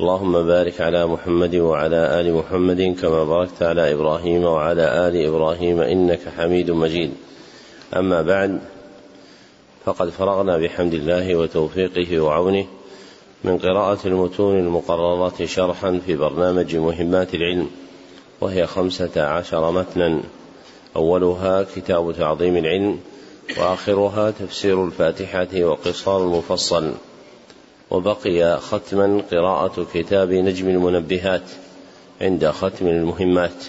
اللهم بارك على محمد وعلى آل محمد كما باركت على إبراهيم وعلى آل إبراهيم إنك حميد مجيد. أما بعد فقد فرغنا بحمد الله وتوفيقه وعونه من قراءة المتون المقررة شرحا في برنامج مهمات العلم وهي خمسة عشر متنا. أولها كتاب تعظيم العلم وآخرها تفسير الفاتحة وقصار المفصل. وبقي ختما قراءة كتاب نجم المنبهات عند ختم المهمات.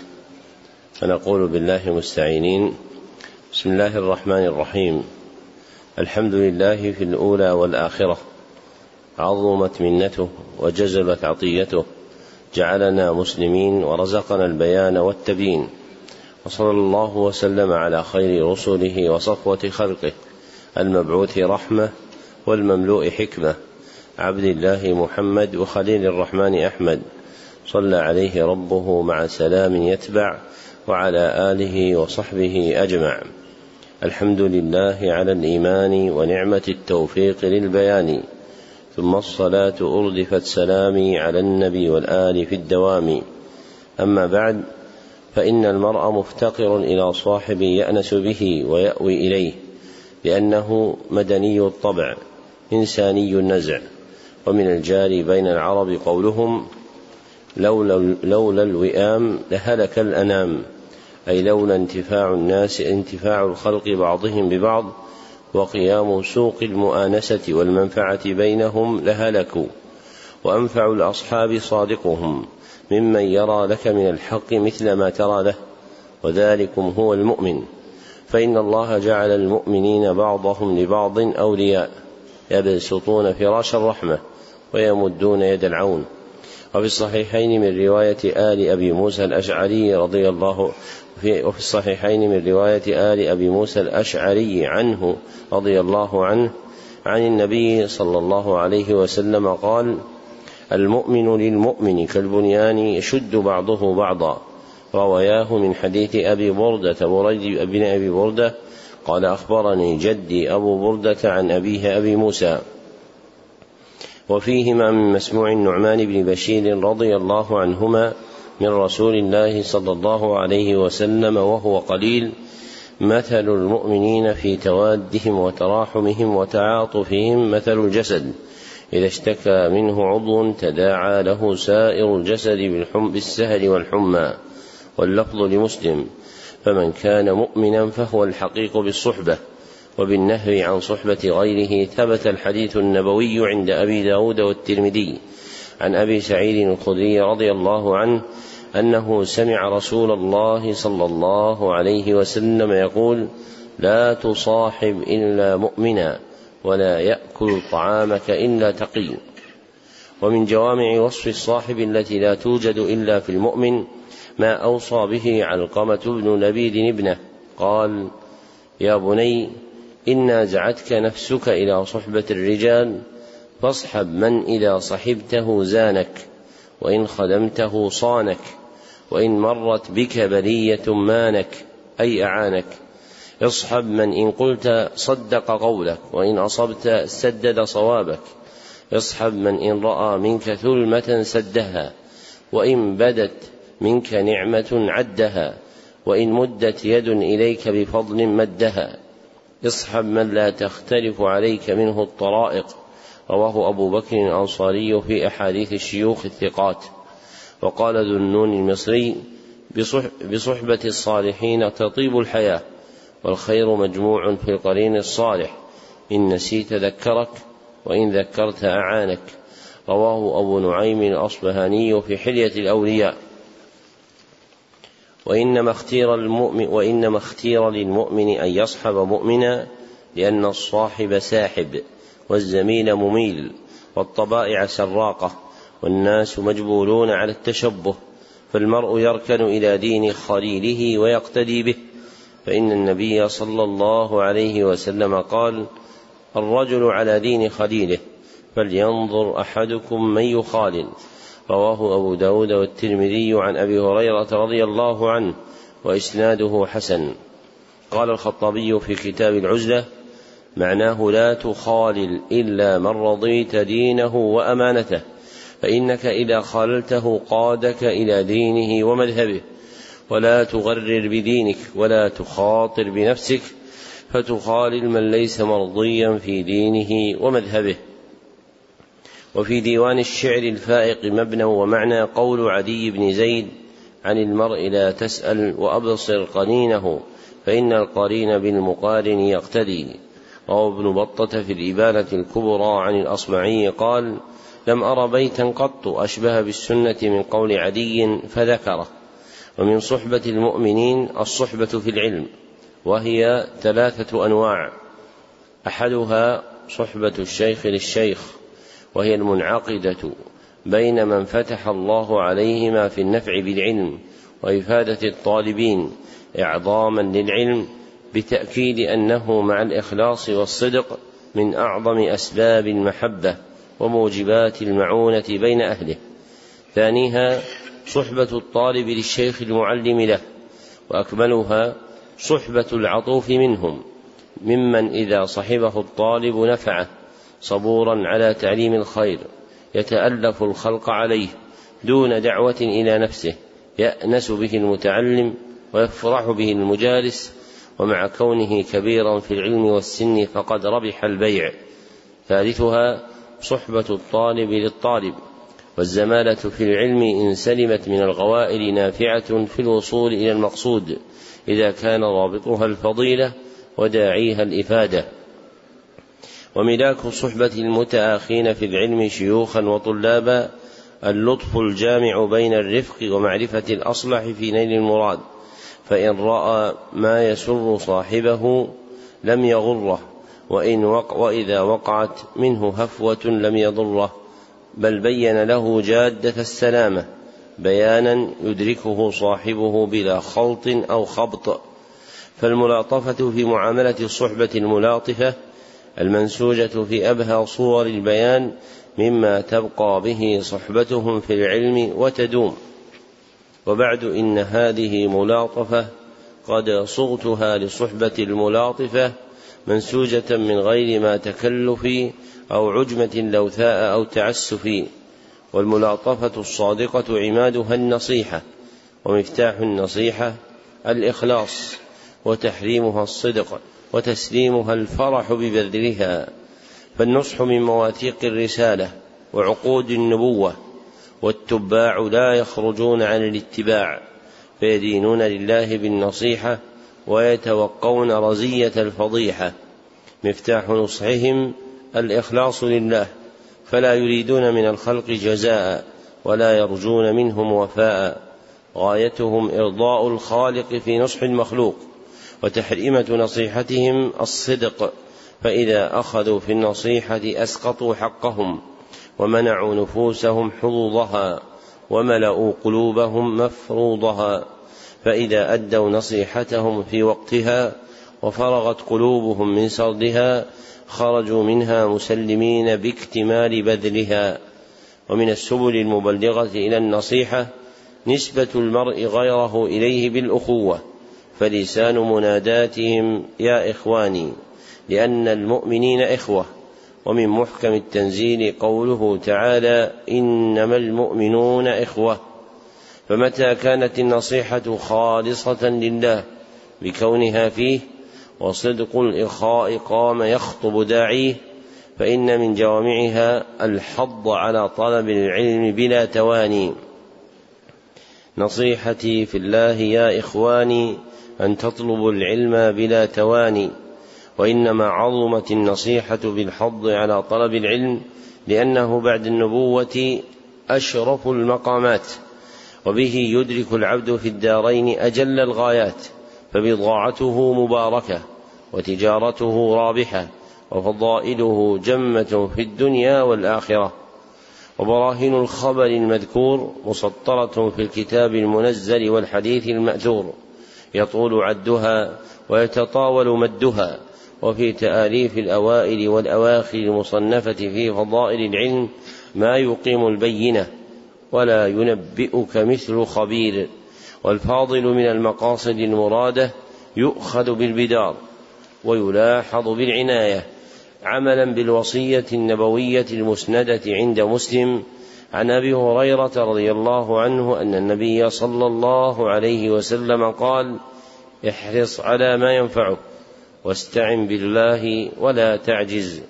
فنقول بالله مستعينين. بسم الله الرحمن الرحيم. الحمد لله في الأولى والآخرة. عظمت منته وجزلت عطيته. جعلنا مسلمين ورزقنا البيان والتبيين. وصلى الله وسلم على خير رسله وصفوة خلقه. المبعوث رحمة والمملوء حكمة. عبد الله محمد وخليل الرحمن أحمد. صلى عليه ربه مع سلام يتبع وعلى آله وصحبه أجمع. الحمد لله على الإيمان ونعمة التوفيق للبيان. ثم الصلاة أردفت سلامي على النبي والآل في الدوام. أما بعد فإن المرء مفتقر إلى صاحب يأنس به ويأوي إليه لأنه مدني الطبع إنساني النزع. ومن الجاري بين العرب قولهم لولا, لولا الوئام لهلك الأنام أي لولا انتفاع الناس انتفاع الخلق بعضهم ببعض وقيام سوق المؤانسة والمنفعة بينهم لهلكوا. وأنفع الأصحاب صادقهم ممن يرى لك من الحق مثل ما ترى له وذلكم هو المؤمن. فإن الله جعل المؤمنين بعضهم لبعض أولياء يبسطون فراش الرحمة. ويمدون يد العون. وفي الصحيحين من رواية آل أبي موسى الأشعري رضي الله في وفي الصحيحين من رواية آل أبي موسى الأشعري عنه رضي الله عنه عن النبي صلى الله عليه وسلم قال المؤمن للمؤمن كالبنيان يشد بعضه بعضا. رواياه من حديث أبي بردة بريد بن أبي بردة قال أخبرني جدي أبو بردة عن أبيه أبي موسى. وفيهما من مسموع النعمان بن بشير رضي الله عنهما من رسول الله صلى الله عليه وسلم وهو قليل مثل المؤمنين في توادهم وتراحمهم وتعاطفهم مثل الجسد إذا اشتكى منه عضو تداعى له سائر الجسد بالسهل والحمى واللفظ لمسلم فمن كان مؤمنا فهو الحقيق بالصحبة. وبالنهي عن صحبة غيره ثبت الحديث النبوي عند أبي داود والترمذي عن أبي سعيد الخدري رضي الله عنه أنه سمع رسول الله صلى الله عليه وسلم يقول لا تصاحب إلا مؤمنا ولا يأكل طعامك إلا تقي ومن جوامع وصف الصاحب التي لا توجد إلا في المؤمن ما أوصى به علقمة بن لبيد ابنه قال يا بني إن نازعتك نفسك إلى صحبة الرجال فاصحب من إذا صحبته زانك وإن خدمته صانك وإن مرت بك بلية مانك أي أعانك اصحب من إن قلت صدق قولك وإن أصبت سدد صوابك اصحب من إن رأى منك ثلمة سدها وإن بدت منك نعمة عدها وإن مدت يد إليك بفضل مدها اصحب من لا تختلف عليك منه الطرائق. رواه أبو بكر الأنصاري في أحاديث الشيوخ الثقات. وقال ذو النون المصري بصحبة الصالحين تطيب الحياة والخير مجموع في القرين الصالح. إن نسيت ذكرك وإن ذكرت أعانك. رواه أبو نعيم الأصبهاني في حلية الأولياء. وإنما اختير المؤمن وإنما اختير للمؤمن أن يصحب مؤمنا لأن الصاحب ساحب والزميل مميل والطبائع سراقة والناس مجبولون على التشبه فالمرء يركن إلى دين خليله ويقتدي به. فإن النبي صلى الله عليه وسلم قال الرجل على دين خليله فلينظر أحدكم من يخالل. رواه أبو داود والترمذي عن أبي هريرة رضي الله عنه وإسناده حسن. قال الخطابي في كتاب العزلة معناه لا تخالل إلا من رضيت دينه وأمانته فإنك إذا خاللته قادك إلى دينه ومذهبه ولا تغرر بدينك ولا تخاطر بنفسك فتخالل من ليس مرضيا في دينه ومذهبه. وفي ديوان الشعر الفائق مبنى ومعنى قول عدي بن زيد عن المرء لا تسأل وأبصر قنينه فإن القرين بالمقارن يقتدي. روى ابن بطة في الإبانة الكبرى عن الأصمعي قال لم أر بيتا قط أشبه بالسنة من قول عدي فذكره. ومن صحبة المؤمنين الصحبة في العلم وهي ثلاثة أنواع. أحدها صحبة الشيخ للشيخ وهي المنعقدة بين من فتح الله عليهما في النفع بالعلم وإفادة الطالبين إعظاما للعلم بتأكيد أنه مع الإخلاص والصدق من أعظم أسباب المحبة وموجبات المعونة بين أهله. ثانيها صحبة الطالب للشيخ المعلم له، وأكملها صحبة العطوف منهم، ممن إذا صحبه الطالب نفعه، صبورا على تعليم الخير، يتألف الخلق عليه دون دعوة إلى نفسه، يأنس به المتعلم ويفرح به المجالس ومع كونه كبيرا في العلم والسن فقد ربح البيع. ثالثها صحبة الطالب للطالب والزمالة في العلم إن سلمت من الغوائل نافعة في الوصول إلى المقصود إذا كان رابطها الفضيلة وداعيها الإفادة. وملاك صحبة المتآخين في العلم شيوخا وطلابا اللطف الجامع بين الرفق ومعرفة الأصلح في نيل المراد فإن رأى ما يسر صاحبه لم يغره وإن وق وإذا وقعت منه هفوة لم يضره بل بين له جادة السلامة بيانا يدركه صاحبه بلا خلط أو خبط. فالملاطفة في معاملة الصحبة الملاطفة المنسوجة في أبهى صور البيان مما تبقى به صحبتهم في العلم وتدوم. وبعد إن هذه ملاطفة قد صغتها لصحبة الملاطفة منسوجة من غير ما تكلف أو عجمة لوثاء أو تعسف. والملاطفة الصادقة عمادها النصيحة ومفتاح النصيحة الإخلاص وتحريمها الصدق. وتسليمها الفرح ببذلها فالنصح من مواثيق الرسالة وعقود النبوة والتباع لا يخرجون عن الاتباع فيدينون لله بالنصيحة ويتوقون رزية الفضيحة. مفتاح نصحهم الإخلاص لله فلا يريدون من الخلق جزاء ولا يرجون منهم وفاء. غايتهم إرضاء الخالق في نصح المخلوق. وتحريمة نصيحتهم الصدق فإذا أخذوا في النصيحة أسقطوا حقهم ومنعوا نفوسهم حظوظها وملأوا قلوبهم مفروضها فإذا أدوا نصيحتهم في وقتها وفرغت قلوبهم من سردها خرجوا منها مسلمين باكتمال بذلها. ومن السبل المبلغة إلى النصيحة نسبة المرء غيره إليه بالأخوة. فلسان مناداتهم يا إخواني لأن المؤمنين إخوة. ومن محكم التنزيل قوله تعالى إنما المؤمنون إخوة. فمتى كانت النصيحة خالصة لله بكونها فيه وصدق الإخاء قام يخطب داعيه فإن من جوامعها الحض على طلب العلم بلا تواني. نصيحتي في الله يا إخواني أن تطلبوا العلم بلا تواني وإنما عظمت النصيحة بالحض على طلب العلم لأنه بعد النبوة أشرف المقامات وبه يدرك العبد في الدارين أجل الغايات فبضاعته مباركة وتجارته رابحة وفضائله جمة في الدنيا والآخرة. وبراهين الخبر المذكور مسطرة في الكتاب المنزل والحديث المأثور. يطول عدها ويتطاول مدها وفي تآليف الأوائل والأواخر المصنفة في فضائل العلم ما يقيم البينة ولا ينبئك مثل خبير والفاضل من المقاصد المرادة يؤخذ بالبدار ويلاحظ بالعناية عملا بالوصية النبوية المسندة عند مسلم عن أبي هريرة رضي الله عنه أن النبي صلى الله عليه وسلم قال احرص على ما ينفعك واستعن بالله ولا تعجز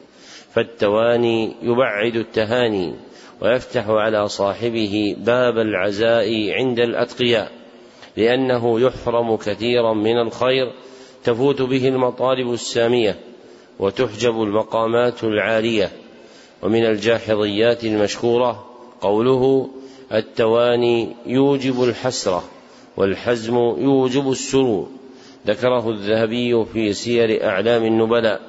فالتواني يبعد التهاني ويفتح على صاحبه باب العزاء عند الأتقياء لأنه يحرم كثيرا من الخير تفوت به المطالب السامية وتحجب المقامات العالية ومن الجاحظيات المشكوره قوله التواني يوجب الحسره والحزم يوجب السرور. ذكره الذهبي في سير أعلام النبلاء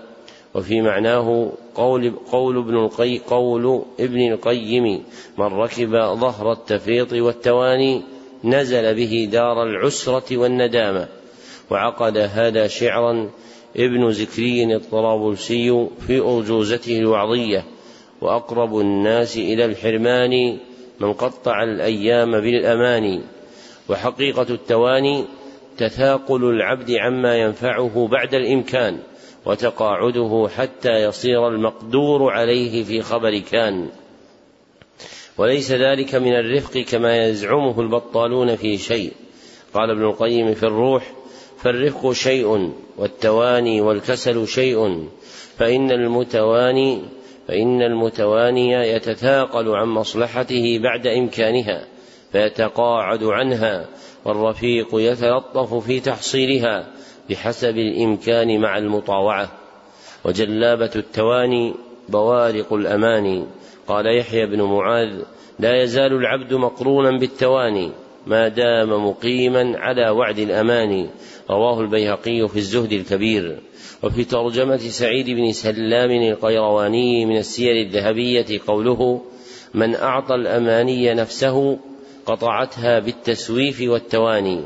وفي معناه قول قول ابن القي قول ابن القيم من ركب ظهر التفريط والتواني نزل به دار العسرة والندامة وعقد هذا شعرا ابن زكري الطرابلسي في أرجوزته الوعظية. وأقرب الناس إلى الحرمان من قطع الأيام بالأماني وحقيقة التواني تثاقل العبد عما ينفعه بعد الإمكان وتقاعده حتى يصير المقدور عليه في خبر كان. وليس ذلك من الرفق كما يزعمه البطالون في شيء. قال ابن القيم في الروح فالرفق شيء والتواني والكسل شيء فإن المتواني فإن المتواني يتثاقل عن مصلحته بعد إمكانها فيتقاعد عنها والرفيق يتلطف في تحصيلها بحسب الإمكان مع المطاوعة. وجلابة التواني بوارق الأماني. قال يحيى بن معاذ لا يزال العبد مقرونا بالتواني ما دام مقيما على وعد الأمان. رواه البيهقي في الزهد الكبير. وفي ترجمة سعيد بن سلام القيرواني من السير الذهبية قوله من أعطى الأماني نفسه قطعتها بالتسويف والتواني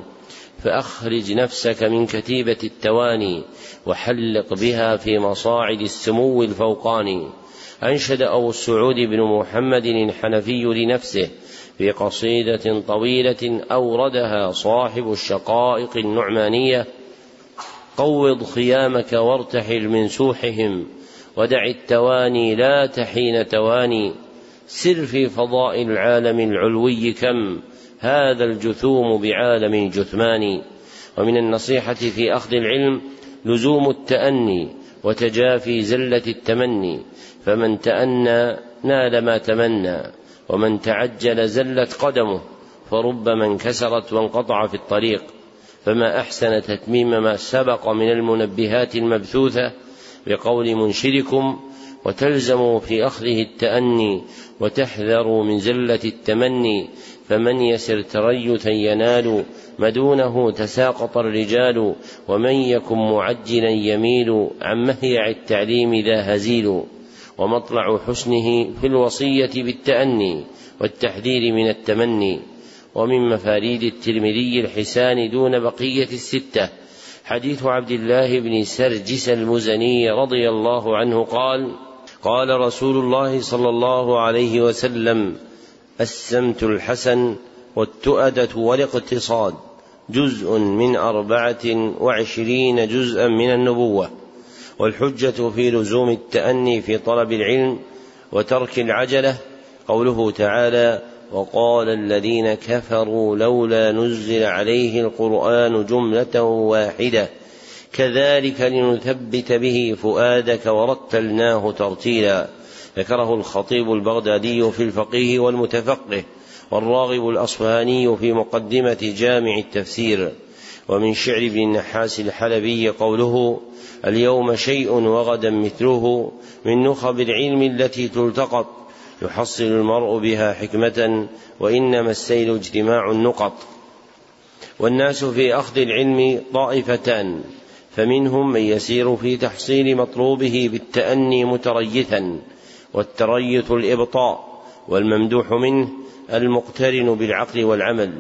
فأخرج نفسك من كتيبة التواني وحلق بها في مصاعد السمو الفوقاني أنشد أبو السعود بن محمد الحنفي لنفسه في قصيدة طويلة أوردها صاحب الشقائق النعمانية قوض خيامك وارتحل من سوحهم ودع التواني لا تحين تواني سر في فضاء العالم العلوي كم هذا الجثوم بعالم جثمان ومن النصيحة في أخذ العلم لزوم التأني وتجافي زلة التمني فمن تأنى نال ما تمنى. ومن تعجل زلت قدمه فربما انكسرت وانقطع في الطريق. فما أحسن تتميم ما سبق من المنبهات المبثوثة بقول منشدكم وتلزموا في أخذه التأني وتحذروا من زلة التمني. فمن يسر تريثا ينال مدونه تساقط الرجال ومن يكن معجلا يميل عن مهيع التعليم ذا هزيل. ومطلع حسنه في الوصية بالتأني والتحذير من التمني ومن مفاريد الترمذي الحسان دون بقية الستة. حديث عبد الله بن سرجس المزني رضي الله عنه قال قال رسول الله صلى الله عليه وسلم السمت الحسن والتؤدة والاقتصاد جزء من أربعة وعشرين جزءا من النبوة. والحجة في لزوم التأني في طلب العلم وترك العجلة قوله تعالى وقال الذين كفروا لولا نزل عليه القرآن جملة واحدة كذلك لنثبت به فؤادك ورتلناه ترتيلا. ذكره الخطيب البغدادي في الفقيه والمتفقه والراغب الأصفهاني في مقدمة جامع التفسير. ومن شعر ابن النحاس الحلبي قوله اليوم شيء وغدا مثله من نخب العلم التي تلتقط يحصل المرء بها حكمة وإنما السيل اجتماع النقط. والناس في أخذ العلم طائفتان فمنهم من يسير في تحصيل مطلوبه بالتأني متريثا والتريث الإبطاء والممدوح منه المقترن بالعقل والعمل.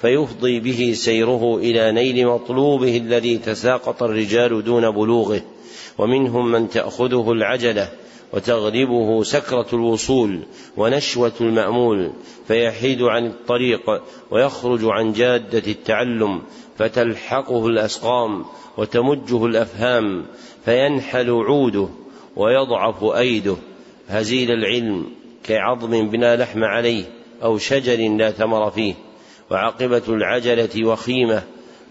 فيفضي به سيره إلى نيل مطلوبه الذي تساقط الرجال دون بلوغه ومنهم من تأخذه العجلة وتغلبه سكرة الوصول ونشوة المأمول فيحيد عن الطريق ويخرج عن جادة التعلم فتلحقه الأسقام وتمجه الأفهام فينحل عوده ويضعف أيده. هزيل العلم كعظم بلا لحم عليه أو شجر لا ثمر فيه. وعاقبة العجلة وخيمة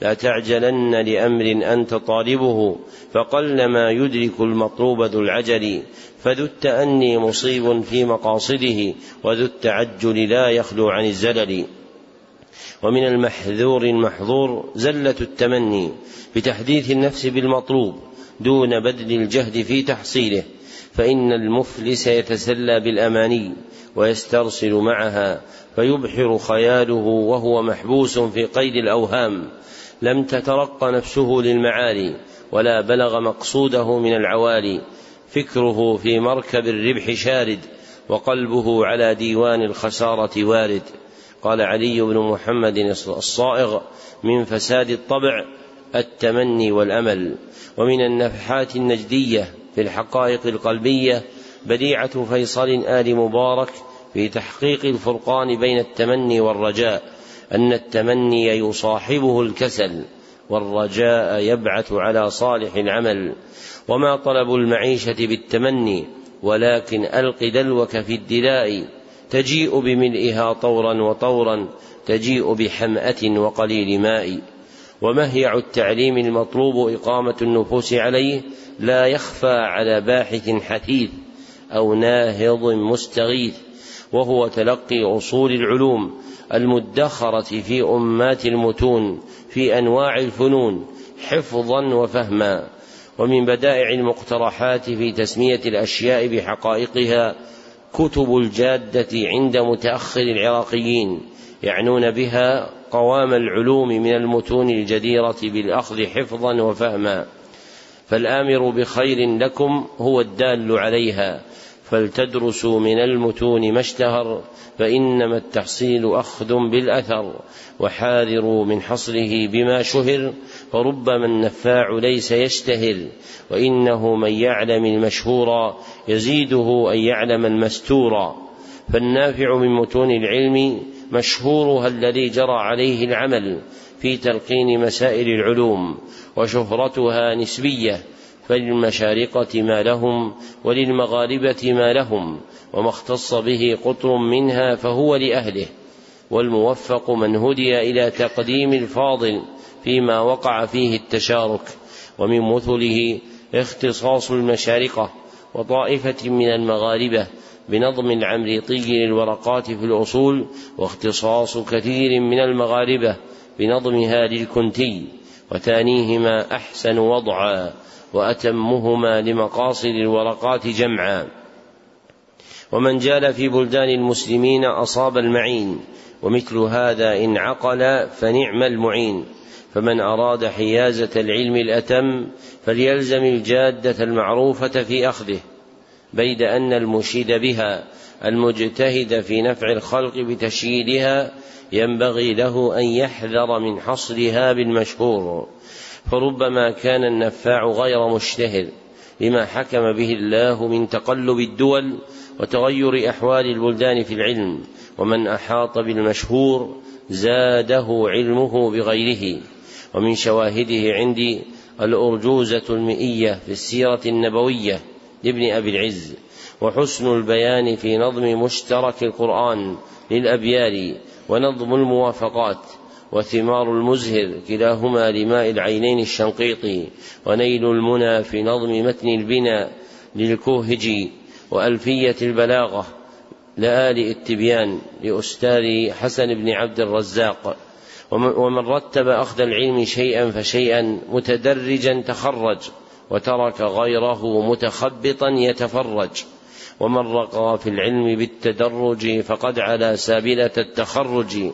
لا تعجلن لأمر أنت طالبه فقلما يدرك المطلوب ذو العجل فذو التأني مصيب في مقاصده وذو التعجل لا يخلو عن الزلل. ومن المحذور المحظور زلة التمني بتحديث النفس بالمطلوب دون بذل الجهد في تحصيله. فإن المفلس يتسلى بالأماني ويسترسل معها فيبحر خياله وهو محبوس في قيد الأوهام. لم تترق نفسه للمعالي ولا بلغ مقصوده من العوالي. فكره في مركب الربح شارد وقلبه على ديوان الخسارة وارد. قال علي بن محمد الصائغ من فساد الطبع التمني والأمل. ومن النفحات النجدية في الحقائق القلبية بديعة فيصل آل مبارك في تحقيق الفرقان بين التمني والرجاء أن التمني يصاحبه الكسل والرجاء يبعث على صالح العمل. وما طلب المعيشة بالتمني ولكن ألق دلوك في الدلاء. تجيء بملئها طورا وطورا تجيء بحمأة وقليل ماء. ومهيع التعليم المطلوب إقامة النفوس عليه لا يخفى على باحث حثيث أو ناهض مستغيث وهو تلقي أصول العلوم المدخرة في أمات المتون في أنواع الفنون حفظا وفهما ومن بدائع المقترحات في تسمية الأشياء بحقائقها كتب الجادة عند متأخر العراقيين. يعنون بها قوام العلوم من المتون الجديرة بالأخذ حفظا وفهما. فالآمر بخير لكم هو الدال عليها. فلتدرسوا من المتون ما اشتهر فإنما التحصيل أخذ بالأثر. وحاذروا من حصره بما شهر فربما النفاع ليس يشتهر. وإنه من يعلم المشهور يزيده أن يعلم المستور. فالنافع من متون العلم مشهورها الذي جرى عليه العمل في تلقين مسائل العلوم وشهرتها نسبية فللمشارقة ما لهم وللمغاربة ما لهم وما اختص به قطر منها فهو لأهله والموفق من هدي إلى تقديم الفاضل فيما وقع فيه التشارك ومن مثله اختصاص المشارقة وطائفة من المغاربة بنظم العمريطي للورقات في الأصول واختصاص كثير من المغاربة بنظمها للكنتي وثانيهما أحسن وضعا وأتمهما لمقاصد الورقات جمعا. ومن جال في بلدان المسلمين أصاب المعين ومثل هذا إن عقل فنعم المعين. فمن أراد حيازة العلم الأتم فليلزم الجادة المعروفة في أخذه. بيد أن المشيد بها المجتهد في نفع الخلق بتشييدها ينبغي له أن يحذر من حصرها بالمشهور فربما كان النفاع غير مشتهر لما حكم به الله من تقلب الدول وتغير أحوال البلدان في العلم ومن أحاط بالمشهور زاده علمه بغيره. ومن شواهده عندي الأرجوزة المئية في السيرة النبوية. لابن أبي العز وحسن البيان في نظم مشترك القرآن للأبيار ونظم الموافقات وثمار المزهر كلاهما لماء العينين الشنقيطي ونيل المنى في نظم متن البناء للكوهجي وألفية البلاغة لآل التبيان لأستاذ حسن بن عبد الرزاق. ومن رتب أخذ العلم شيئا فشيئا متدرجا تخرج. وترك غيره متخبطا يتفرج. ومن رقى في العلم بالتدرج فقد على سابلة التخرج.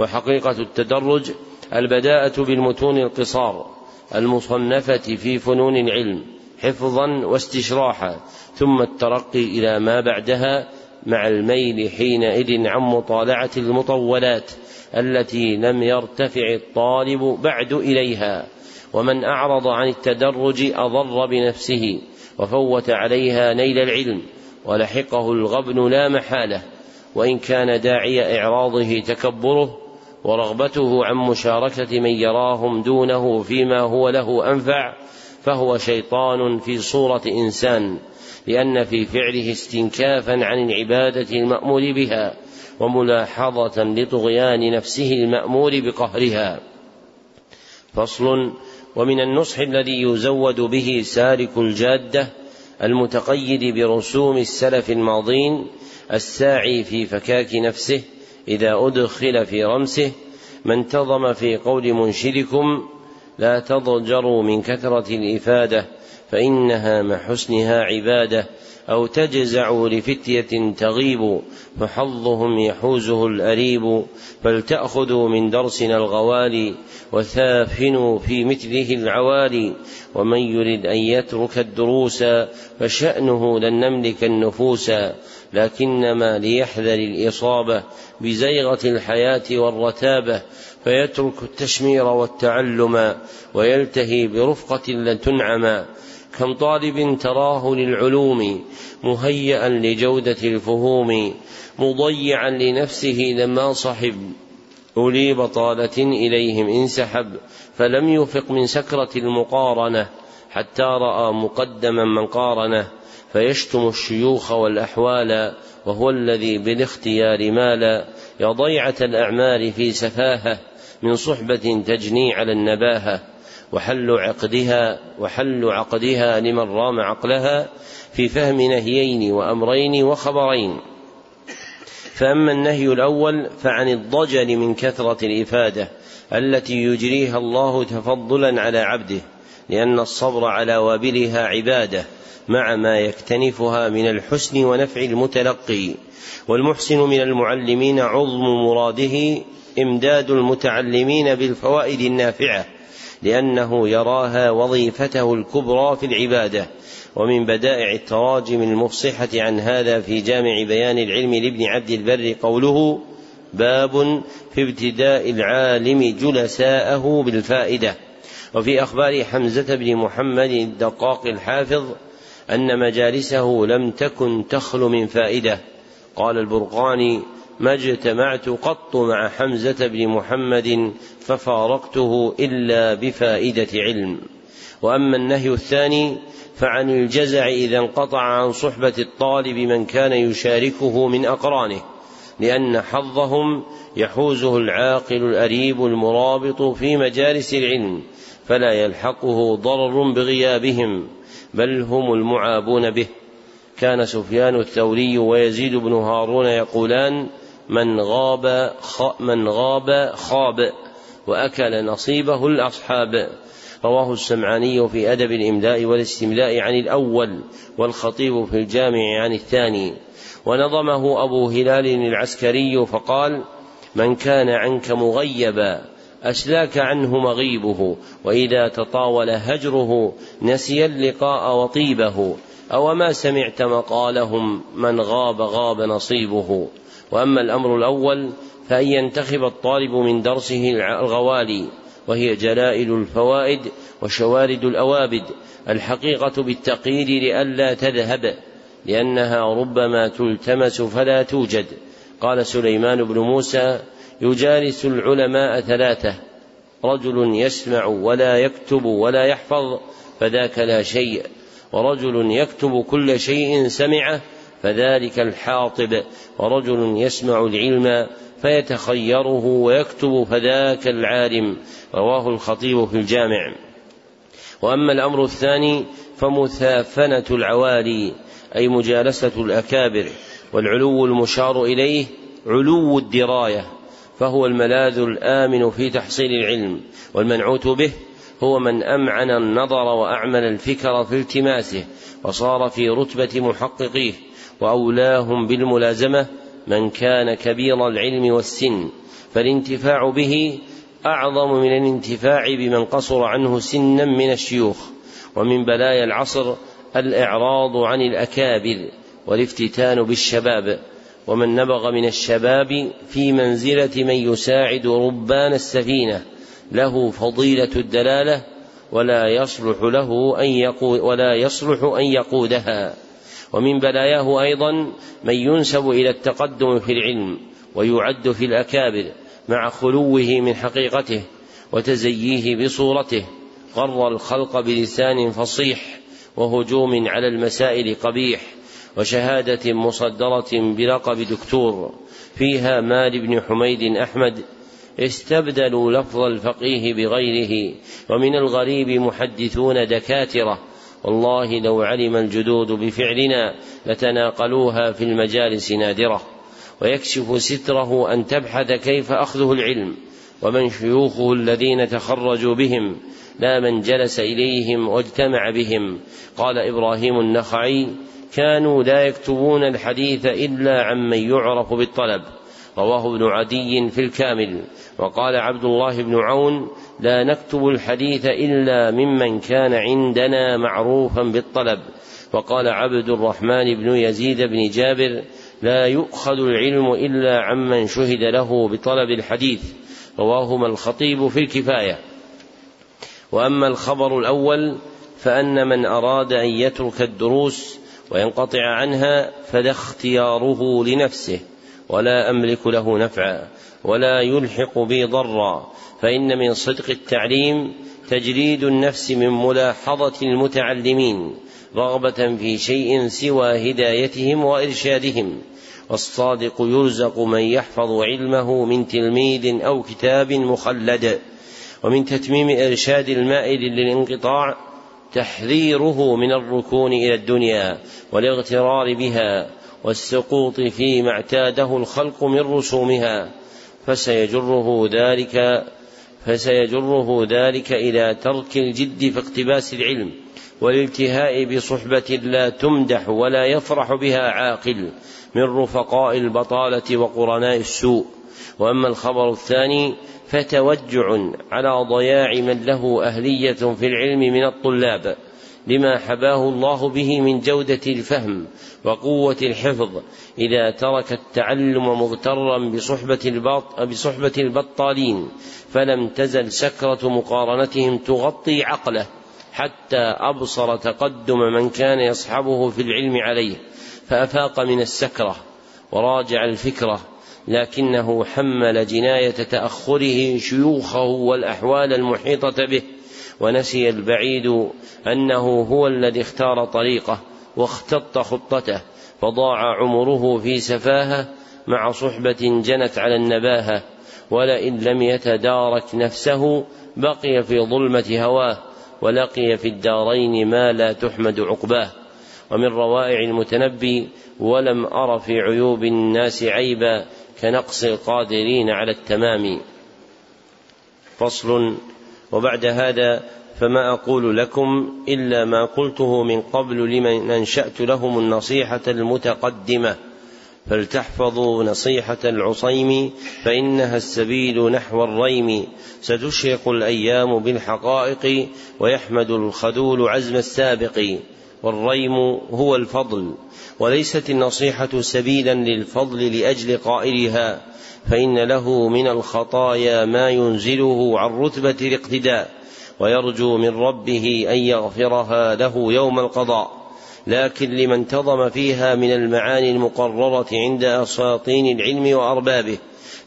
وحقيقة التدرج البداءة بالمتون القصار المصنفة في فنون العلم حفظا واستشراحا ثم الترقي إلى ما بعدها مع الميل حينئذ عن مطالعة المطولات التي لم يرتفع الطالب بعد إليها. ومن أعرض عن التدرج أضر بنفسه وفوت عليها نيل العلم ولحقه الغبن لا محالة وإن كان داعي إعراضه تكبره ورغبته عن مشاركة من يراهم دونه فيما هو له أنفع فهو شيطان في صورة إنسان لأن في فعله استنكافا عن العبادة المأمور بها وملاحظة لطغيان نفسه المأمور بقهرها. فصل ومن النصح الذي يزود به سالك الجادة المتقيد برسوم السلف الماضين الساعي في فكاك نفسه إذا أدخل في رمسه ما انتظم في قول منشدكم لا تضجروا من كثرة الإفادة فإنها مع حسنها عبادة أو تجزع لفتية تغيب فحظهم يحوزه الأريب. فلتأخذوا من درسنا الغوالي وثافنوا في مثله العوالي ومن يرد أن يترك الدروس فشأنه لن نملك النفوس. لكنما ليحذر الإصابة بزيغة الحياة والرتابة. فيترك التشمير والتعلم ويلتهي برفقة لتنعم. كم طالب تراه للعلوم مهيئا لجودة الفهوم مضيعا لنفسه لما صحب. أولي بطالة إليهم انسحب فلم يفق من سكرة المقارنة حتى رأى مقدما من قارنه. فيشتم الشيوخ والأحوال وهو الذي بالاختيار مال يا ضيعة الأعمال في سفاهة من صحبة تجني على النباهة. وحل عقدها وحل عقدها لمن رام عقلها في فهم نهيين وأمرين وخبرين. فأما النهي الأول فعن الضجر من كثرة الإفادة التي يجريها الله تفضلا على عبده لأن الصبر على وابلها عبادة مع ما يكتنفها من الحسن ونفع المتلقي. والمحسن من المعلمين عظم مراده إمداد المتعلمين بالفوائد النافعة. لأنه يراها وظيفته الكبرى في العبادة. ومن بدائع التراجم المفصحة عن هذا في جامع بيان العلم لابن عبد البر قوله باب في ابتداء العالم جلساءه بالفائدة. وفي أخبار حمزة بن محمد الدقاق الحافظ أن مجالسه لم تكن تخل من فائدة. قال البرقاني ما اجتمعت قط مع حمزة بن محمد ففارقته إلا بفائدة علم. وأما النهي الثاني فعن الجزع إذا انقطع عن صحبة الطالب من كان يشاركه من أقرانه لأن حظهم يحوزه العاقل الأريب المرابط في مجالس العلم فلا يلحقه ضرر بغيابهم بل هم المعابون به. كان سفيان الثوري ويزيد بن هارون يقولان من غاب من غاب خاب وأكل نصيبه الأصحاب. رواه السمعاني في أدب الإملاء والاستملاء عن الأول والخطيب في الجامع عن الثاني. ونظمه أبو هلال العسكري فقال من كان عنك مغيبا أسلاك عنه مغيبه وإذا تطاول هجره نسي اللقاء وطيبه أو ما سمعت مقالهم من غاب غاب نصيبه. وأما الأمر الأول فأن ينتخب الطالب من درسه الغوالي وهي جلائل الفوائد وشوارد الأوابد الحقيقة بالتقييد لئلا تذهب لأنها ربما تلتمس فلا توجد. قال سليمان بن موسى يجالس العلماء ثلاثة رجل يسمع ولا يكتب ولا يحفظ فذاك لا شيء ورجل يكتب كل شيء سمعه فذلك الحاطب ورجل يسمع العلم فيتخيره ويكتب فذاك العالم. رواه الخطيب في الجامع. وأما الأمر الثاني فمثافنة العوالي أي مجالسة الأكابر والعلو المشار إليه علو الدراية فهو الملاذ الآمن في تحصيل العلم والمنعوت به هو من أمعن النظر وأعمل الفكر في التماسه وصار في رتبة محققيه. وأولاهم بالملازمة من كان كبير العلم والسن فالانتفاع به أعظم من الانتفاع بمن قصر عنه سنا من الشيوخ ومن بلايا العصر الإعراض عن الأكابر والافتتان بالشباب ومن نبغ من الشباب في منزلة من يساعد ربان السفينة له فضيلة الدلالة ولا يصلح له أن يقود ولا يصلح أن يقودها. ومن بلاياه أيضا من ينسب إلى التقدم في العلم ويعد في الأكابر مع خلوه من حقيقته وتزييه بصورته غر الخلق بلسان فصيح وهجوم على المسائل قبيح وشهادة مصدرة بلقب دكتور. فيها مال بن حميد أحمد استبدلوا لفظ الفقيه بغيره ومن الغريب محدثون دكاترة والله لو علم الجدود بفعلنا لتناقلوها في المجالس نادرة. ويكشف ستره أن تبحث كيف أخذه العلم ومن شيوخه الذين تخرجوا بهم لا من جلس إليهم واجتمع بهم. قال إبراهيم النخعي كانوا لا يكتبون الحديث إلا عمن يعرف بالطلب. رواه ابن عدي في الكامل. وقال عبد الله بن عون لا نكتب الحديث إلا ممن كان عندنا معروفا بالطلب. وقال عبد الرحمن بن يزيد بن جابر لا يؤخذ العلم إلا عمن شهد له بطلب الحديث. رواهما الخطيب في الكفاية. وأما الخبر الأول فأن من أراد أن يترك الدروس وينقطع عنها فذا اختياره لنفسه. ولا أملك له نفعا ولا يلحق بي ضرا. فإن من صدق التعليم تجريد النفس من ملاحظة المتعلمين رغبة في شيء سوى هدايتهم وإرشادهم. والصادق يرزق من يحفظ علمه من تلميذ أو كتاب مخلد. ومن تتميم إرشاد المائل للانقطاع تحذيره من الركون إلى الدنيا والإغترار بها. والسقوط فيما اعتاده الخلق من رسومها فسيجره ذلك فسيجره ذلك إلى ترك الجد في اقتباس العلم والالتهاء بصحبة لا تمدح ولا يفرح بها عاقل من رفقاء البطالة وقرناء السوء. وأما الخبر الثاني فتوجع على ضياع من له أهلية في العلم من الطلاب. لما حباه الله به من جودة الفهم وقوة الحفظ إذا ترك التعلم مغترا بصحبة, بصحبة البطالين فلم تزل سكرة مقارنتهم تغطي عقله حتى أبصر تقدم من كان يصحبه في العلم عليه فأفاق من السكرة وراجع الفكرة لكنه حمل جناية تأخره شيوخه والأحوال المحيطة به. ونسي البعيد أنه هو الذي اختار طريقه واختط خطته فضاع عمره في سفاهة مع صحبة جنت على النباهة ولئن لم يتدارك نفسه بقي في ظلمة هواه ولقي في الدارين ما لا تحمد عقباه. ومن روائع المتنبي ولم أر في عيوب الناس عيبا كنقص القادرين على التمام. فصل وبعد هذا فما أقول لكم إلا ما قلته من قبل لمن أنشأت لهم النصيحة المتقدمة. فلتحفظوا نصيحة العصيم فإنها السبيل نحو الريم. ستشرق الأيام بالحقائق ويحمد الخذول عزم السابق. والريم هو الفضل وليست النصيحة سبيلا للفضل لأجل قائلها. فإن له من الخطايا ما ينزله عن رتبة الاقتداء ويرجو من ربه أن يغفرها له يوم القضاء. لكن لمن انتظم فيها من المعاني المقررة عند أساطين العلم وأربابه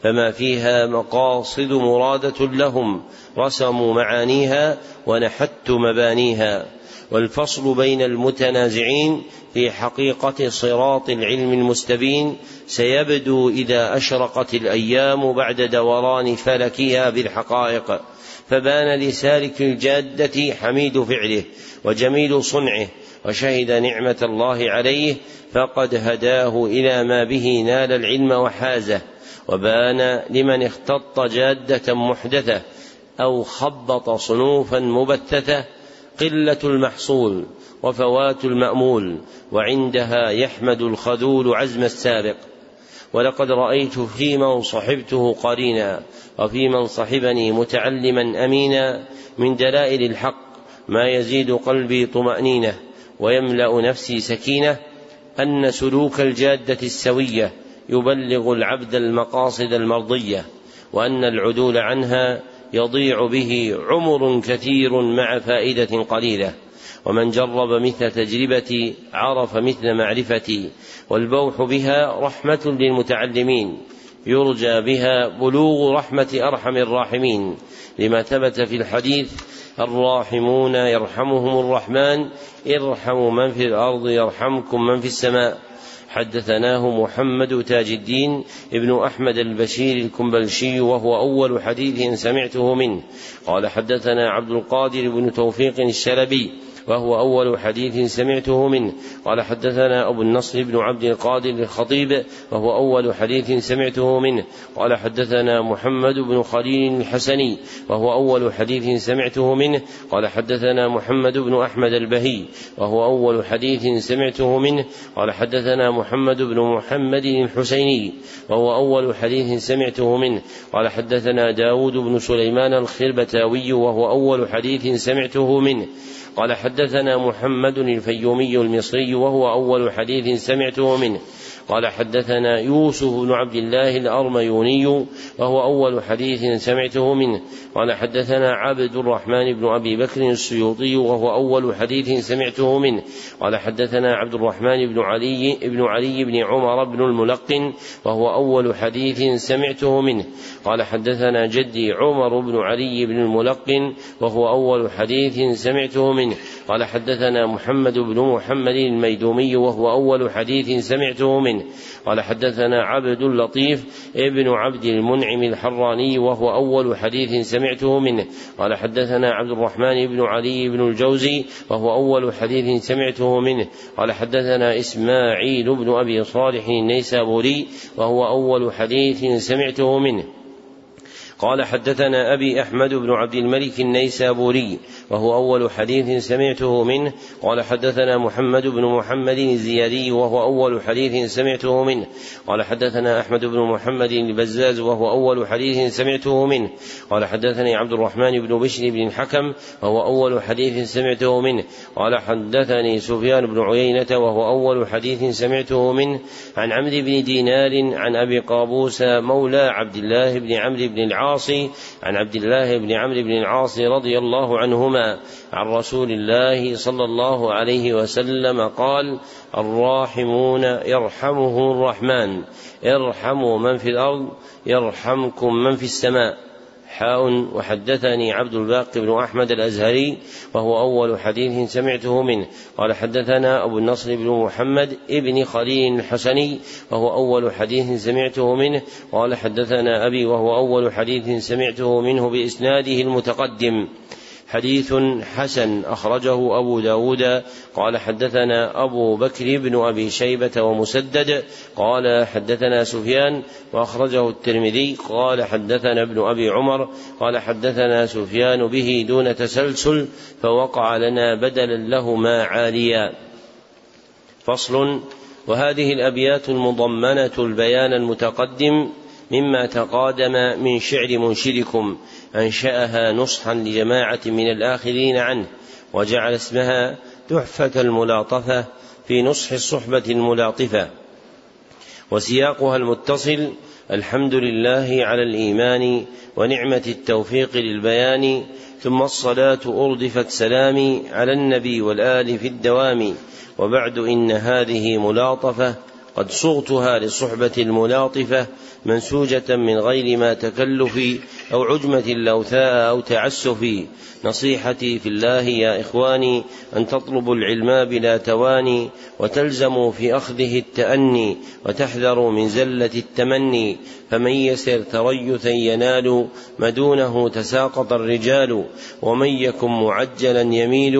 فما فيها مقاصد مرادة لهم. رسموا معانيها ونحت مبانيها. والفصل بين المتنازعين في حقيقة صراط العلم المستبين. سيبدو إذا أشرقت الأيام بعد دوران فلكها بالحقائق فبان لسالك الجادة حميد فعله وجميل صنعه وشهد نعمة الله عليه فقد هداه إلى ما به نال العلم وحازه وبان لمن اختط جادة محدثة أو خبط صنوفا مبتثة قلة المحصول وفوات المأمول وعندها يحمد الخذول عزم السابق. ولقد رأيت في من صحبته قرينا وفي من صحبني متعلما أمينا. من دلائل الحق ما يزيد قلبي طمأنينة ويملأ نفسي سكينة. أن سلوك الجادة السوية يبلغ العبد المقاصد المرضية وأن العدول عنها يضيع به عمر كثير مع فائدة قليلة. ومن جرب مثل تجربتي عرف مثل معرفتي والبوح بها رحمة للمتعلمين. يرجى بها بلوغ رحمة أرحم الراحمين. لما ثبت في الحديث الراحمون يرحمهم الرحمن ارحموا من في الأرض يرحمكم من في السماء. حدثناه محمد تاج الدين ابن أحمد البشير الكنبلشي وهو أول حديث سمعته منه. قال حدثنا عبد القادر بن توفيق الشلبي وهو أول حديث سمعته منه. قال حدثنا أبو النصر بن عبد القادر الخطيب وهو أول حديث سمعته منه. قال حدثنا محمد بن خليل الحسني وهو أول حديث سمعته منه. قال حدثنا محمد بن أحمد البهي وهو أول حديث سمعته منه. قال حدثنا محمد بن محمد الحسيني وهو أول حديث سمعته منه. قال حدثنا داود بن سليمان الخربتاوي وهو أول حديث سمعته منه. قال حدثنا محمد الفيومي المصري وهو أول حديث سمعته منه. قال حدثنا يوسف بن عبد الله الأرميوني وهو أول حديث سمعته منه. قال حدثنا عبد الرحمن بن أبي بكر السيوطي وهو أول حديث سمعته منه. قال حدثنا عبد الرحمن بن علي بن علي بن عمر بن الملقن وهو أول حديث سمعته منه. قال حدثنا جدي عمر بن علي بن الملقن وهو أول حديث سمعته منه. قال حدثنا محمد بن محمد الميدومي وهو أول حديث سمعته منه. قال حدثنا عبد اللطيف ابن عبد المنعم الحراني وهو أول حديث سمعته منه. قال حدثنا عبد الرحمن بن علي بن الجوزي وهو أول حديث سمعته منه. قال حدثنا إسماعيل بن أبي صالح النيسابوري وهو أول حديث سمعته منه. قال حدثنا أبي أحمد بن عبد الملك النيسابوري وهو أول حديث سمعته منه. قال حدثنا محمد بن محمد الزيادي وهو أول حديث سمعته منه. قال حدثنا أحمد بن محمد البزاز وهو أول حديث سمعته منه. قال حدثني عبد الرحمن بن بشر بن الحكم وهو أول حديث سمعته منه. قال حدثني سفيان بن عيينة وهو أول حديث سمعته منه. عن عمرو بن دينار عن أبي قابوس مولى عبد الله بن عمرو بن العاص عن عبد الله بن عمرو بن العاص رضي الله عنهما عن رسول الله صلى الله عليه وسلم قال الراحمون يرحمه الرحمن ارحموا من في الأرض يرحمكم من في السماء. حاء وحدثني عبد الباقي بن أحمد الأزهري وهو أول حديث سمعته منه. قال حدثنا أبو النصر بن محمد ابن خليل الحسني وهو أول حديث سمعته منه. قال حدثنا أبي وهو أول حديث سمعته منه بإسناده المتقدم. حديث حسن أخرجه أبو داود. قال حدثنا أبو بكر بن أبي شيبة ومسدد. قال حدثنا سفيان وأخرجه الترمذي. قال حدثنا ابن أبي عمر. قال حدثنا سفيان به دون تسلسل فوقع لنا بدلا لهما عاليا. فصل وهذه الأبيات المضمنة البيان المتقدم مما تقادم من شعر منشدكم. أنشأها نصحا لجماعة من الآخرين عنه وجعل اسمها تحفة الملاطفة في نصح الصحبة الملاطفة. وسياقها المتصل الحمد لله على الإيمان ونعمة التوفيق للبيان ثم الصلاة أردفت سلامي على النبي والآل في الدوام. وبعد إن هذه ملاطفة قد صغتها للصحبة الملاطفة منسوجة من غير ما تكلف أو عجمة لوثاء أو تعسف نصيحتي في الله يا إخواني أن تطلبوا العلم بلا تواني وتلزموا في أخذه التأني وتحذروا من زلة التمني فمن يسر تريثا ينال ما دونه تساقط الرجال ومن يكن معجلا يميل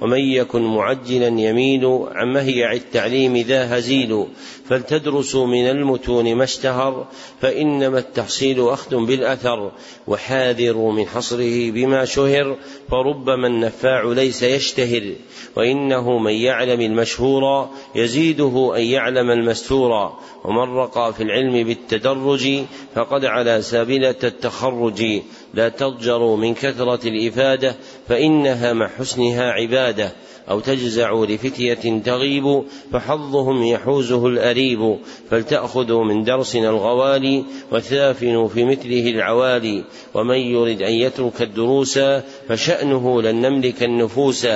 ومن يكن معجلا يميل عن مهيع التعليم ذا هزيل. فلتدرسوا من المتون ما اشتهر فإنما التحصيل أخذ بالأثر. وحاذروا من حصره بما شهر فربما النفاع ليس يشتهر وإنه من يعلم المشهور يزيده أن يعلم المستور. ومن رقى في العلم بالتدرج فقد على سابلة التخرج. لا تضجروا من كثرة الإفادة فإنها مع حسنها عبادة. أو تجزع لفتية تغيب فحظهم يحوزه الأريب فلتأخذوا من درسنا الغوالي وثافنوا في مثله العوالي ومن يرد أن يترك الدروس فشأنه لن نملك النفوس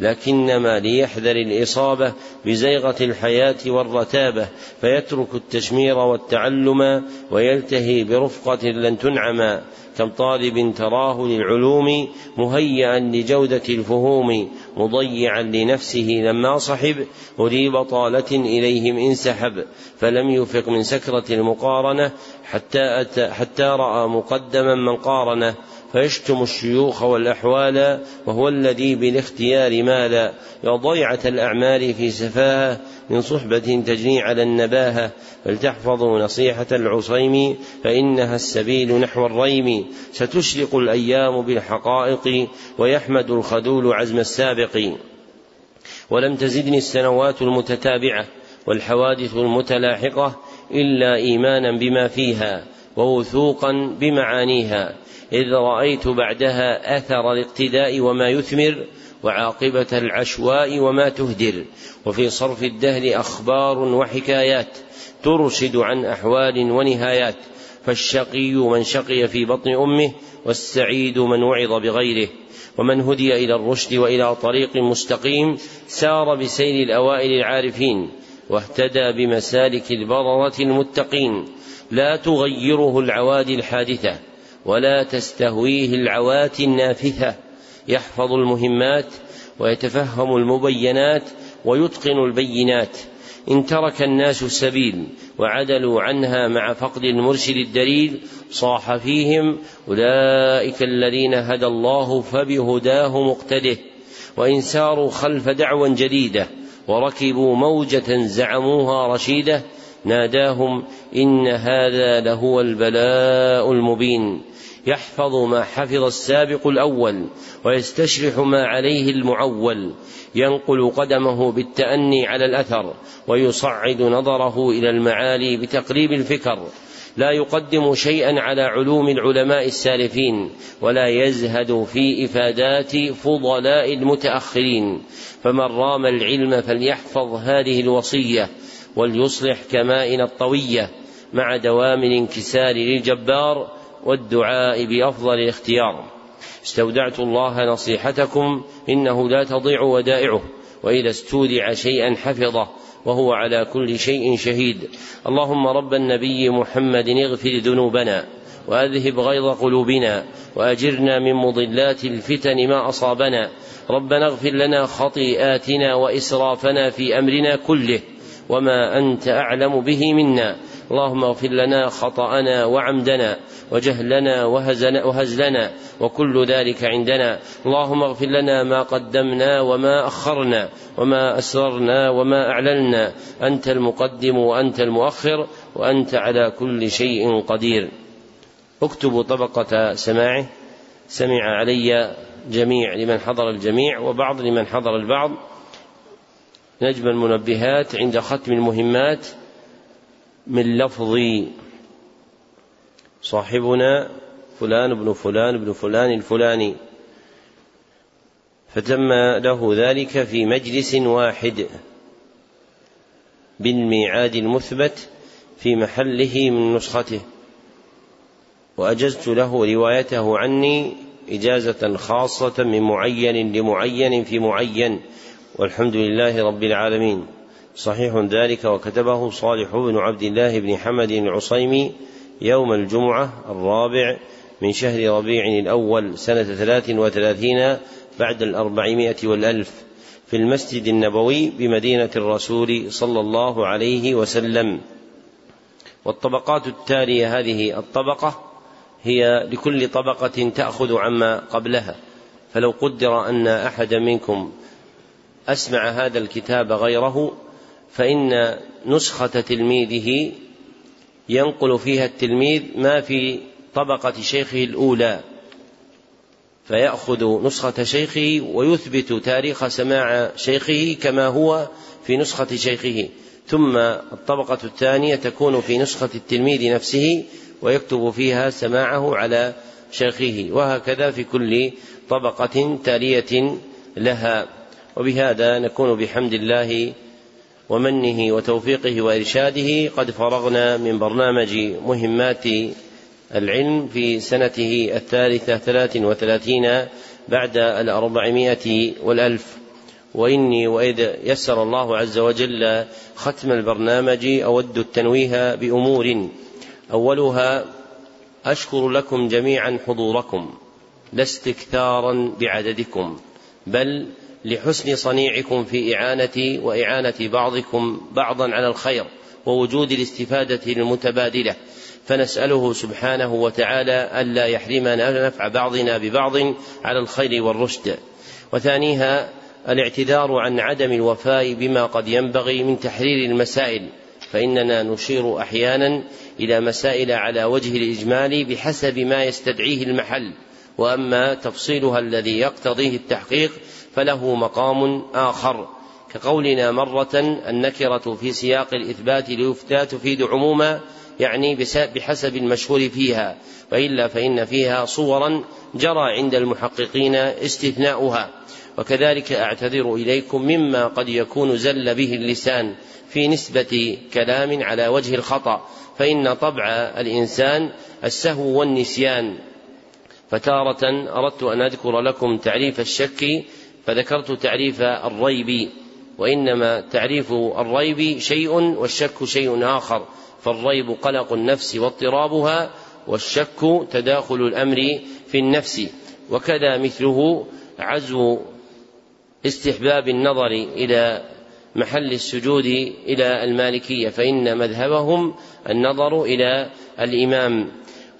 لكنما ليحذر الإصابة بزيغة الحياة والرتابة فيترك التشمير والتعلم ويلتهي برفقة لن تنعم كم طالب تراه للعلوم مهيئا لجودة الفهوم مضيعا لنفسه لما صحب أولي بطالة إليهم انسحب فلم يفق من سكرة المقارنة حتى, أتى حتى رأى مقدما من قارنه. فيشتم الشيوخ والأحوال وهو الذي بالاختيار مال يا ضيعة الأعمال في سفاهة من صحبة تجني على النباهة فلتحفظوا نصيحة العصيم فإنها السبيل نحو الريم ستشرق الأيام بالحقائق ويحمد الخذول عزم السابق ولم تزدني السنوات المتتابعة والحوادث المتلاحقة إلا إيمانا بما فيها ووثوقا بمعانيها إذ رأيت بعدها أثر الاقتداء وما يثمر وعاقبة العشواء وما تهدر وفي صرف الدهر أخبار وحكايات ترشد عن أحوال ونهايات فالشقي من شقي في بطن أمه والسعيد من وعظ بغيره ومن هدي إلى الرشد وإلى طريق مستقيم سار بسير الأوائل العارفين واهتدى بمسالك البررة المتقين لا تغيره العوادي الحادثة ولا تستهويه العواتي النافثة. يحفظ المهمات ويتفهم المبينات ويتقن البينات. إن ترك الناس السبيل وعدلوا عنها مع فقد المرشد الدليل صاح فيهم أولئك الذين هدى الله فبهداه مقتده. وإن ساروا خلف دعوى جديدة وركبوا موجة زعموها رشيدة ناداهم إن هذا لهو البلاء المبين. يحفظ ما حفظ السابق الأول ويستشرح ما عليه المعول ينقل قدمه بالتأني على الأثر ويصعد نظره إلى المعالي بتقريب الفكر. لا يقدم شيئا على علوم العلماء السالفين ولا يزهد في إفادات فضلاء المتأخرين. فمن رام العلم فليحفظ هذه الوصية وليصلح كمائن الطوية مع دوام الانكسار للجبار والدعاء بأفضل الاختيار استودعت الله نصيحتكم إنه لا تضيع ودائعه وإذا استودع شيئا حفظه وهو على كل شيء شهيد. اللهم رب النبي محمد اغفر ذنوبنا وأذهب غيظ قلوبنا وأجرنا من مضلات الفتن ما أصابنا. ربنا اغفر لنا خطيئاتنا وإسرافنا في أمرنا كله وما أنت أعلم به منا. اللهم اغفر لنا خطأنا وعمدنا وجهلنا وهزلنا وكل ذلك عندنا. اللهم اغفر لنا ما قدمنا وما أخرنا وما أسررنا وما أعلنا. أنت المقدم وأنت المؤخر وأنت على كل شيء قدير. اكتبوا طبقة سماعه. سمع علي جميع لمن حضر الجميع وبعض لمن حضر البعض. نجم المنبهات عند ختم المهمات. من لفظ صاحبنا فلان بن فلان بن فلان الفلاني فتم له ذلك في مجلس واحد بالميعاد المثبت في محله من نسخته. وأجزت له روايته عني إجازة خاصة من معين لمعين في معين والحمد لله رب العالمين. صحيح ذلك وكتبه صالح بن عبد الله بن حمد العصيمي يوم الجمعة الرابع من شهر ربيع الأول سنة ثلاث وثلاثين بعد الأربعمائة والألف في المسجد النبوي بمدينة الرسول صلى الله عليه وسلم. والطبقات التالية هذه الطبقة هي لكل طبقة تأخذ عما قبلها. فلو قدر أن أحد منكم أسمع هذا الكتاب غيره فإن نسخة تلميذه ينقل فيها التلميذ ما في طبقة شيخه الأولى فيأخذ نسخة شيخه ويثبت تاريخ سماع شيخه كما هو في نسخة شيخه. ثم الطبقة الثانية تكون في نسخة التلميذ نفسه ويكتب فيها سماعه على شيخه وهكذا في كل طبقة تالية لها. وبهذا نكون بحمد الله ومنه وتوفيقه وإرشاده قد فرغنا من برنامج مهمات العلم في سنته الثالثة ثلاث وثلاثين بعد الأربعمائة والألف. وإني وإذ يسر الله عز وجل ختم البرنامج أود التنويه بأمور. أولها أشكر لكم جميعا حضوركم لا استكثارا بعددكم بل لحسن صنيعكم في إعانتي وإعانة بعضكم بعضا على الخير ووجود الاستفادة المتبادلة. فنسأله سبحانه وتعالى ألا يحرمنا نفع بعضنا ببعض على الخير والرشد. وثانيها الاعتذار عن عدم الوفاء بما قد ينبغي من تحرير المسائل فإننا نشير أحيانا إلى مسائل على وجه الإجمال بحسب ما يستدعيه المحل. وأما تفصيلها الذي يقتضيه التحقيق فله مقام آخر كقولنا مرة النكرة في سياق الإثبات ليفتى تفيد عموما يعني بحسب المشهور فيها وإلا فإن فيها صورا جرى عند المحققين استثناؤها. وكذلك أعتذر إليكم مما قد يكون زل به اللسان في نسبة كلام على وجه الخطأ فإن طبع الإنسان السهو والنسيان. فتارة أردت أن أذكر لكم تعريف الشك فذكرت تعريف الريب وإنما تعريف الريب شيء والشك شيء آخر فالريب قلق النفس واضطرابها والشك تداخل الأمر في النفس وكذا مثله عزو استحباب النظر إلى محل السجود إلى المالكية فإن مذهبهم النظر إلى الإمام.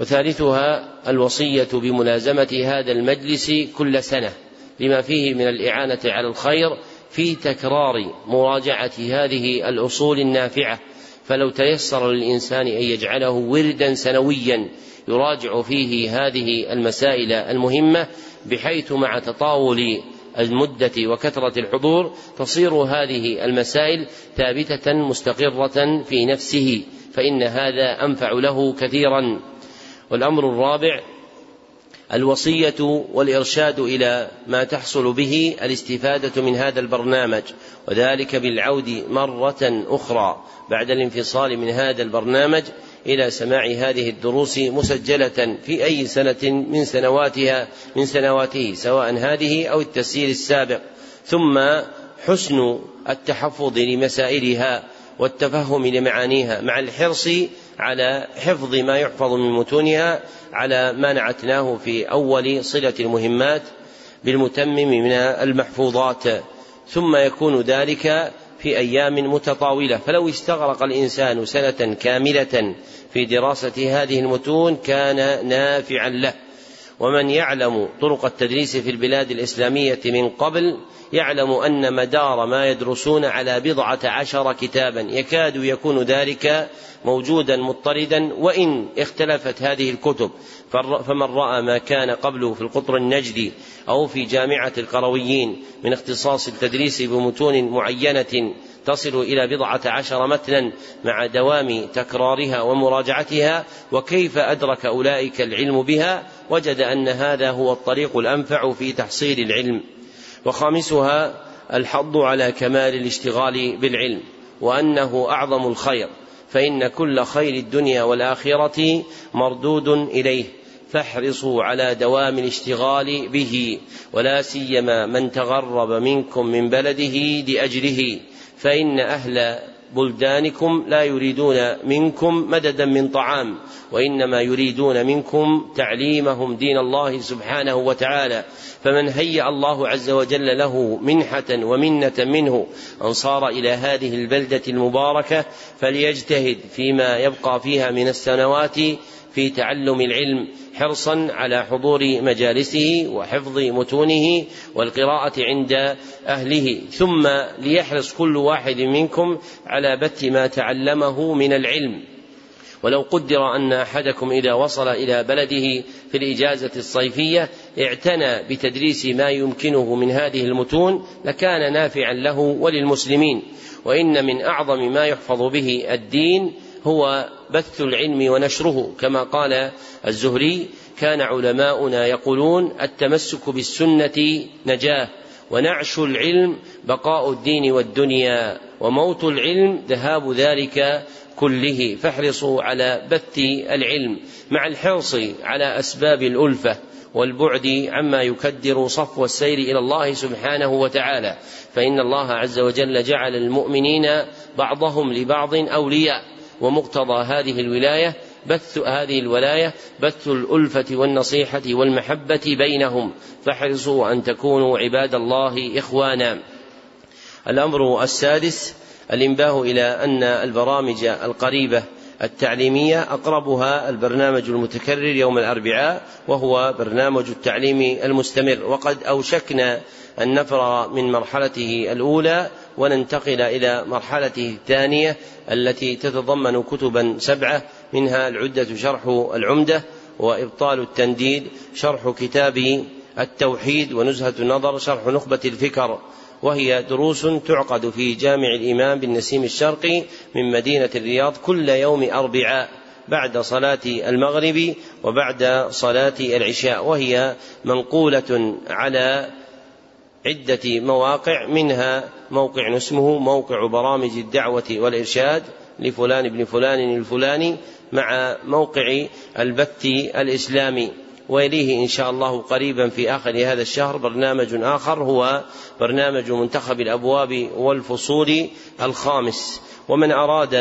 وثالثها الوصية بملازمة هذا المجلس كل سنة. لما فيه من الإعانة على الخير في تكرار مراجعة هذه الأصول النافعة. فلو تيسر للإنسان أن يجعله وردا سنويا يراجع فيه هذه المسائل المهمة بحيث مع تطاول المدة وكثرة الحضور تصير هذه المسائل ثابتة مستقرة في نفسه فإن هذا أنفع له كثيرا. والأمر الرابع الوصية والإرشاد إلى ما تحصل به الاستفادة من هذا البرنامج وذلك بالعود مرة أخرى بعد الانفصال من هذا البرنامج إلى سماع هذه الدروس مسجلة في أي سنة من سنواتها من سنواته سواء هذه أو التسيير السابق. ثم حسن التحفظ لمسائلها. والتفهم لمعانيها مع الحرص على حفظ ما يحفظ من متونها على ما نعتناه في أول صلة المهمات بالمتمم من المحفوظات. ثم يكون ذلك في أيام متطاولة. فلو استغرق الإنسان سنة كاملة في دراسة هذه المتون كان نافعا له. ومن يعلم طرق التدريس في البلاد الإسلامية من قبل يعلم أن مدار ما يدرسون على بضعة عشر كتابا. يكاد يكون ذلك موجودا مضطردا وإن اختلفت هذه الكتب. فمن رأى ما كان قبله في القطر النجدي أو في جامعة القرويين من اختصاص التدريس بمتون معينة تصل إلى بضعة عشر متنا مع دوام تكرارها ومراجعتها وكيف أدرك أولئك العلم بها؟ وجد أن هذا هو الطريق الأنفع في تحصيل العلم. وخامسها الحض على كمال الاشتغال بالعلم وأنه أعظم الخير فإن كل خير الدنيا والآخرة مردود إليه فاحرصوا على دوام الاشتغال به ولا سيما من تغرب منكم من بلده لأجله. فإن أهل بلدانكم لا يريدون منكم مددا من طعام وإنما يريدون منكم تعليمهم دين الله سبحانه وتعالى. فمن هيأ الله عز وجل له منحة ومنة منه أن صار إلى هذه البلدة المباركة فليجتهد فيما يبقى فيها من السنوات في تعلم العلم حرصا على حضور مجالسه وحفظ متونه والقراءة عند أهله. ثم ليحرص كل واحد منكم على بث ما تعلمه من العلم. ولو قدر أن أحدكم إذا وصل إلى بلده في الإجازة الصيفية اعتنى بتدريس ما يمكنه من هذه المتون لكان نافعا له وللمسلمين وإن من أعظم ما يحفظ به الدين هو بث العلم ونشره. كما قال الزهري كان علماؤنا يقولون التمسك بالسنة نجاة ونعش العلم بقاء الدين والدنيا وموت العلم ذهاب ذلك كله. فاحرصوا على بث العلم مع الحرص على أسباب الألفة. والبعد عما يكدر صفو السير إلى الله سبحانه وتعالى. فإن الله عز وجل جعل المؤمنين بعضهم لبعض أولياء. ومقتضى هذه الولاية بث هذه الولاية بث الألفة والنصيحة والمحبة بينهم. فاحرصوا أن تكونوا عباد الله إخوانا. الأمر السادس الإنباه إلى أن البرامج القريبة التعليمية أقربها البرنامج المتكرر يوم الأربعاء وهو برنامج التعليم المستمر. وقد أوشكنا أن نفرغ من مرحلته الأولى وننتقل إلى مرحلته الثانية التي تتضمن كتبا سبعة منها العدة شرح العمدة وإبطال التنديد شرح كتاب التوحيد ونزهة النظر شرح نخبة الفكر. وهي دروس تعقد في جامع الإمام بالنسيم الشرقي من مدينة الرياض كل يوم أربعاء بعد صلاة المغرب وبعد صلاة العشاء وهي منقولة على عدة مواقع منها موقع اسمه موقع برامج الدعوة والإرشاد لفلان بن فلان الفلاني مع موقع البث الإسلامي. ويليه إن شاء الله قريبا في آخر هذا الشهر. برنامج آخر هو برنامج منتخب الأبواب والفصول الخامس. ومن أراد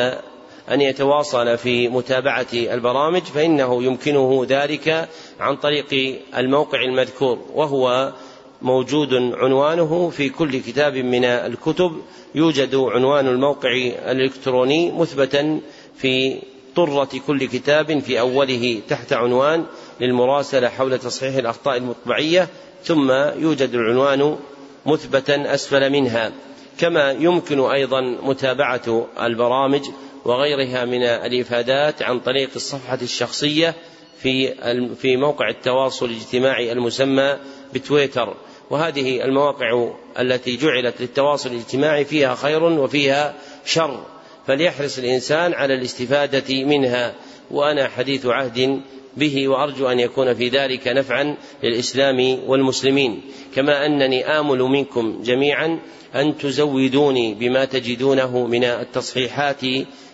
أن يتواصل في متابعة البرامج فإنه يمكنه ذلك عن طريق الموقع المذكور وهو موجود عنوانه في كل كتاب من الكتب. يوجد عنوان الموقع الإلكتروني مثبتا في طرة كل كتاب في أوله تحت عنوان للمراسلة حول تصحيح الأخطاء المطبعية ثم يوجد العنوان مثبتا أسفل منها. كما يمكن أيضا متابعة البرامج وغيرها من الإفادات عن طريق الصفحة الشخصية في في موقع التواصل الاجتماعي المسمى بتويتر. وهذه المواقع التي جعلت للتواصل الاجتماعي فيها خير وفيها شر. فليحرص الإنسان على الاستفادة منها. وأنا حديث عهد به وأرجو أن يكون في ذلك نفعا للإسلام والمسلمين. كما أنني آمل منكم جميعا أن تزودوني بما تجدونه من التصحيحات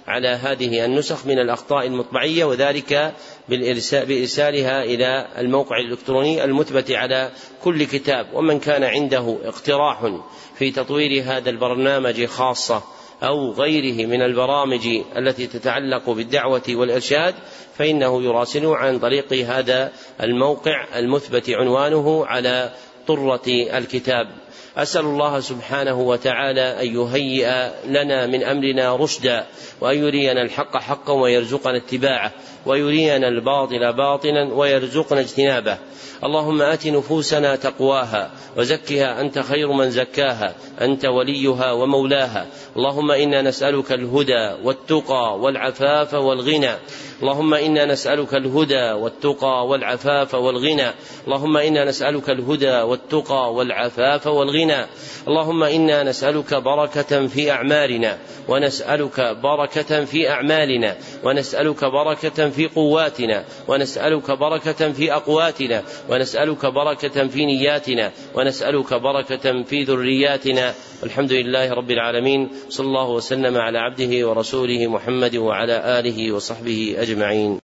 على هذه النسخ من الأخطاء المطبعية وذلك بإرسالها إلى الموقع الإلكتروني المثبت على كل كتاب. ومن كان عنده اقتراح في تطوير هذا البرنامج خاصة أو غيره من البرامج التي تتعلق بالدعوة والإرشاد فإنه يراسله عن طريق هذا الموقع المثبت عنوانه على طرة الكتاب. أسأل الله سبحانه وتعالى أن يهيئ لنا من أمرنا رشدا وأن يرينا الحق حقا ويرزقنا اتباعه. ويرينا الباطل باطلا ويرزقنا اجتنابه. اللهم آت نفوسنا تقواها وزكها أنت خير من زكاها أنت وليها ومولاها. اللهم إنا نسألك الهدى والتقى والعفاف والغنى. اللهم إنا نسألك الهدى والتقى والعفاف والغنى. اللهم إنا نسألك الهدى والتقى والعفاف والغنى. اللهم إنا نسألك بركة في أعمالنا ونسألك بركة في أعمالنا ونسألك بركة في قواتنا ونسألك بركة في أقواتنا ونسألك بركة في نياتنا ونسألك بركة في ذرياتنا. والحمد لله رب العالمين صلى الله وسلم على عبده ورسوله محمد وعلى آله وصحبه أجمعين.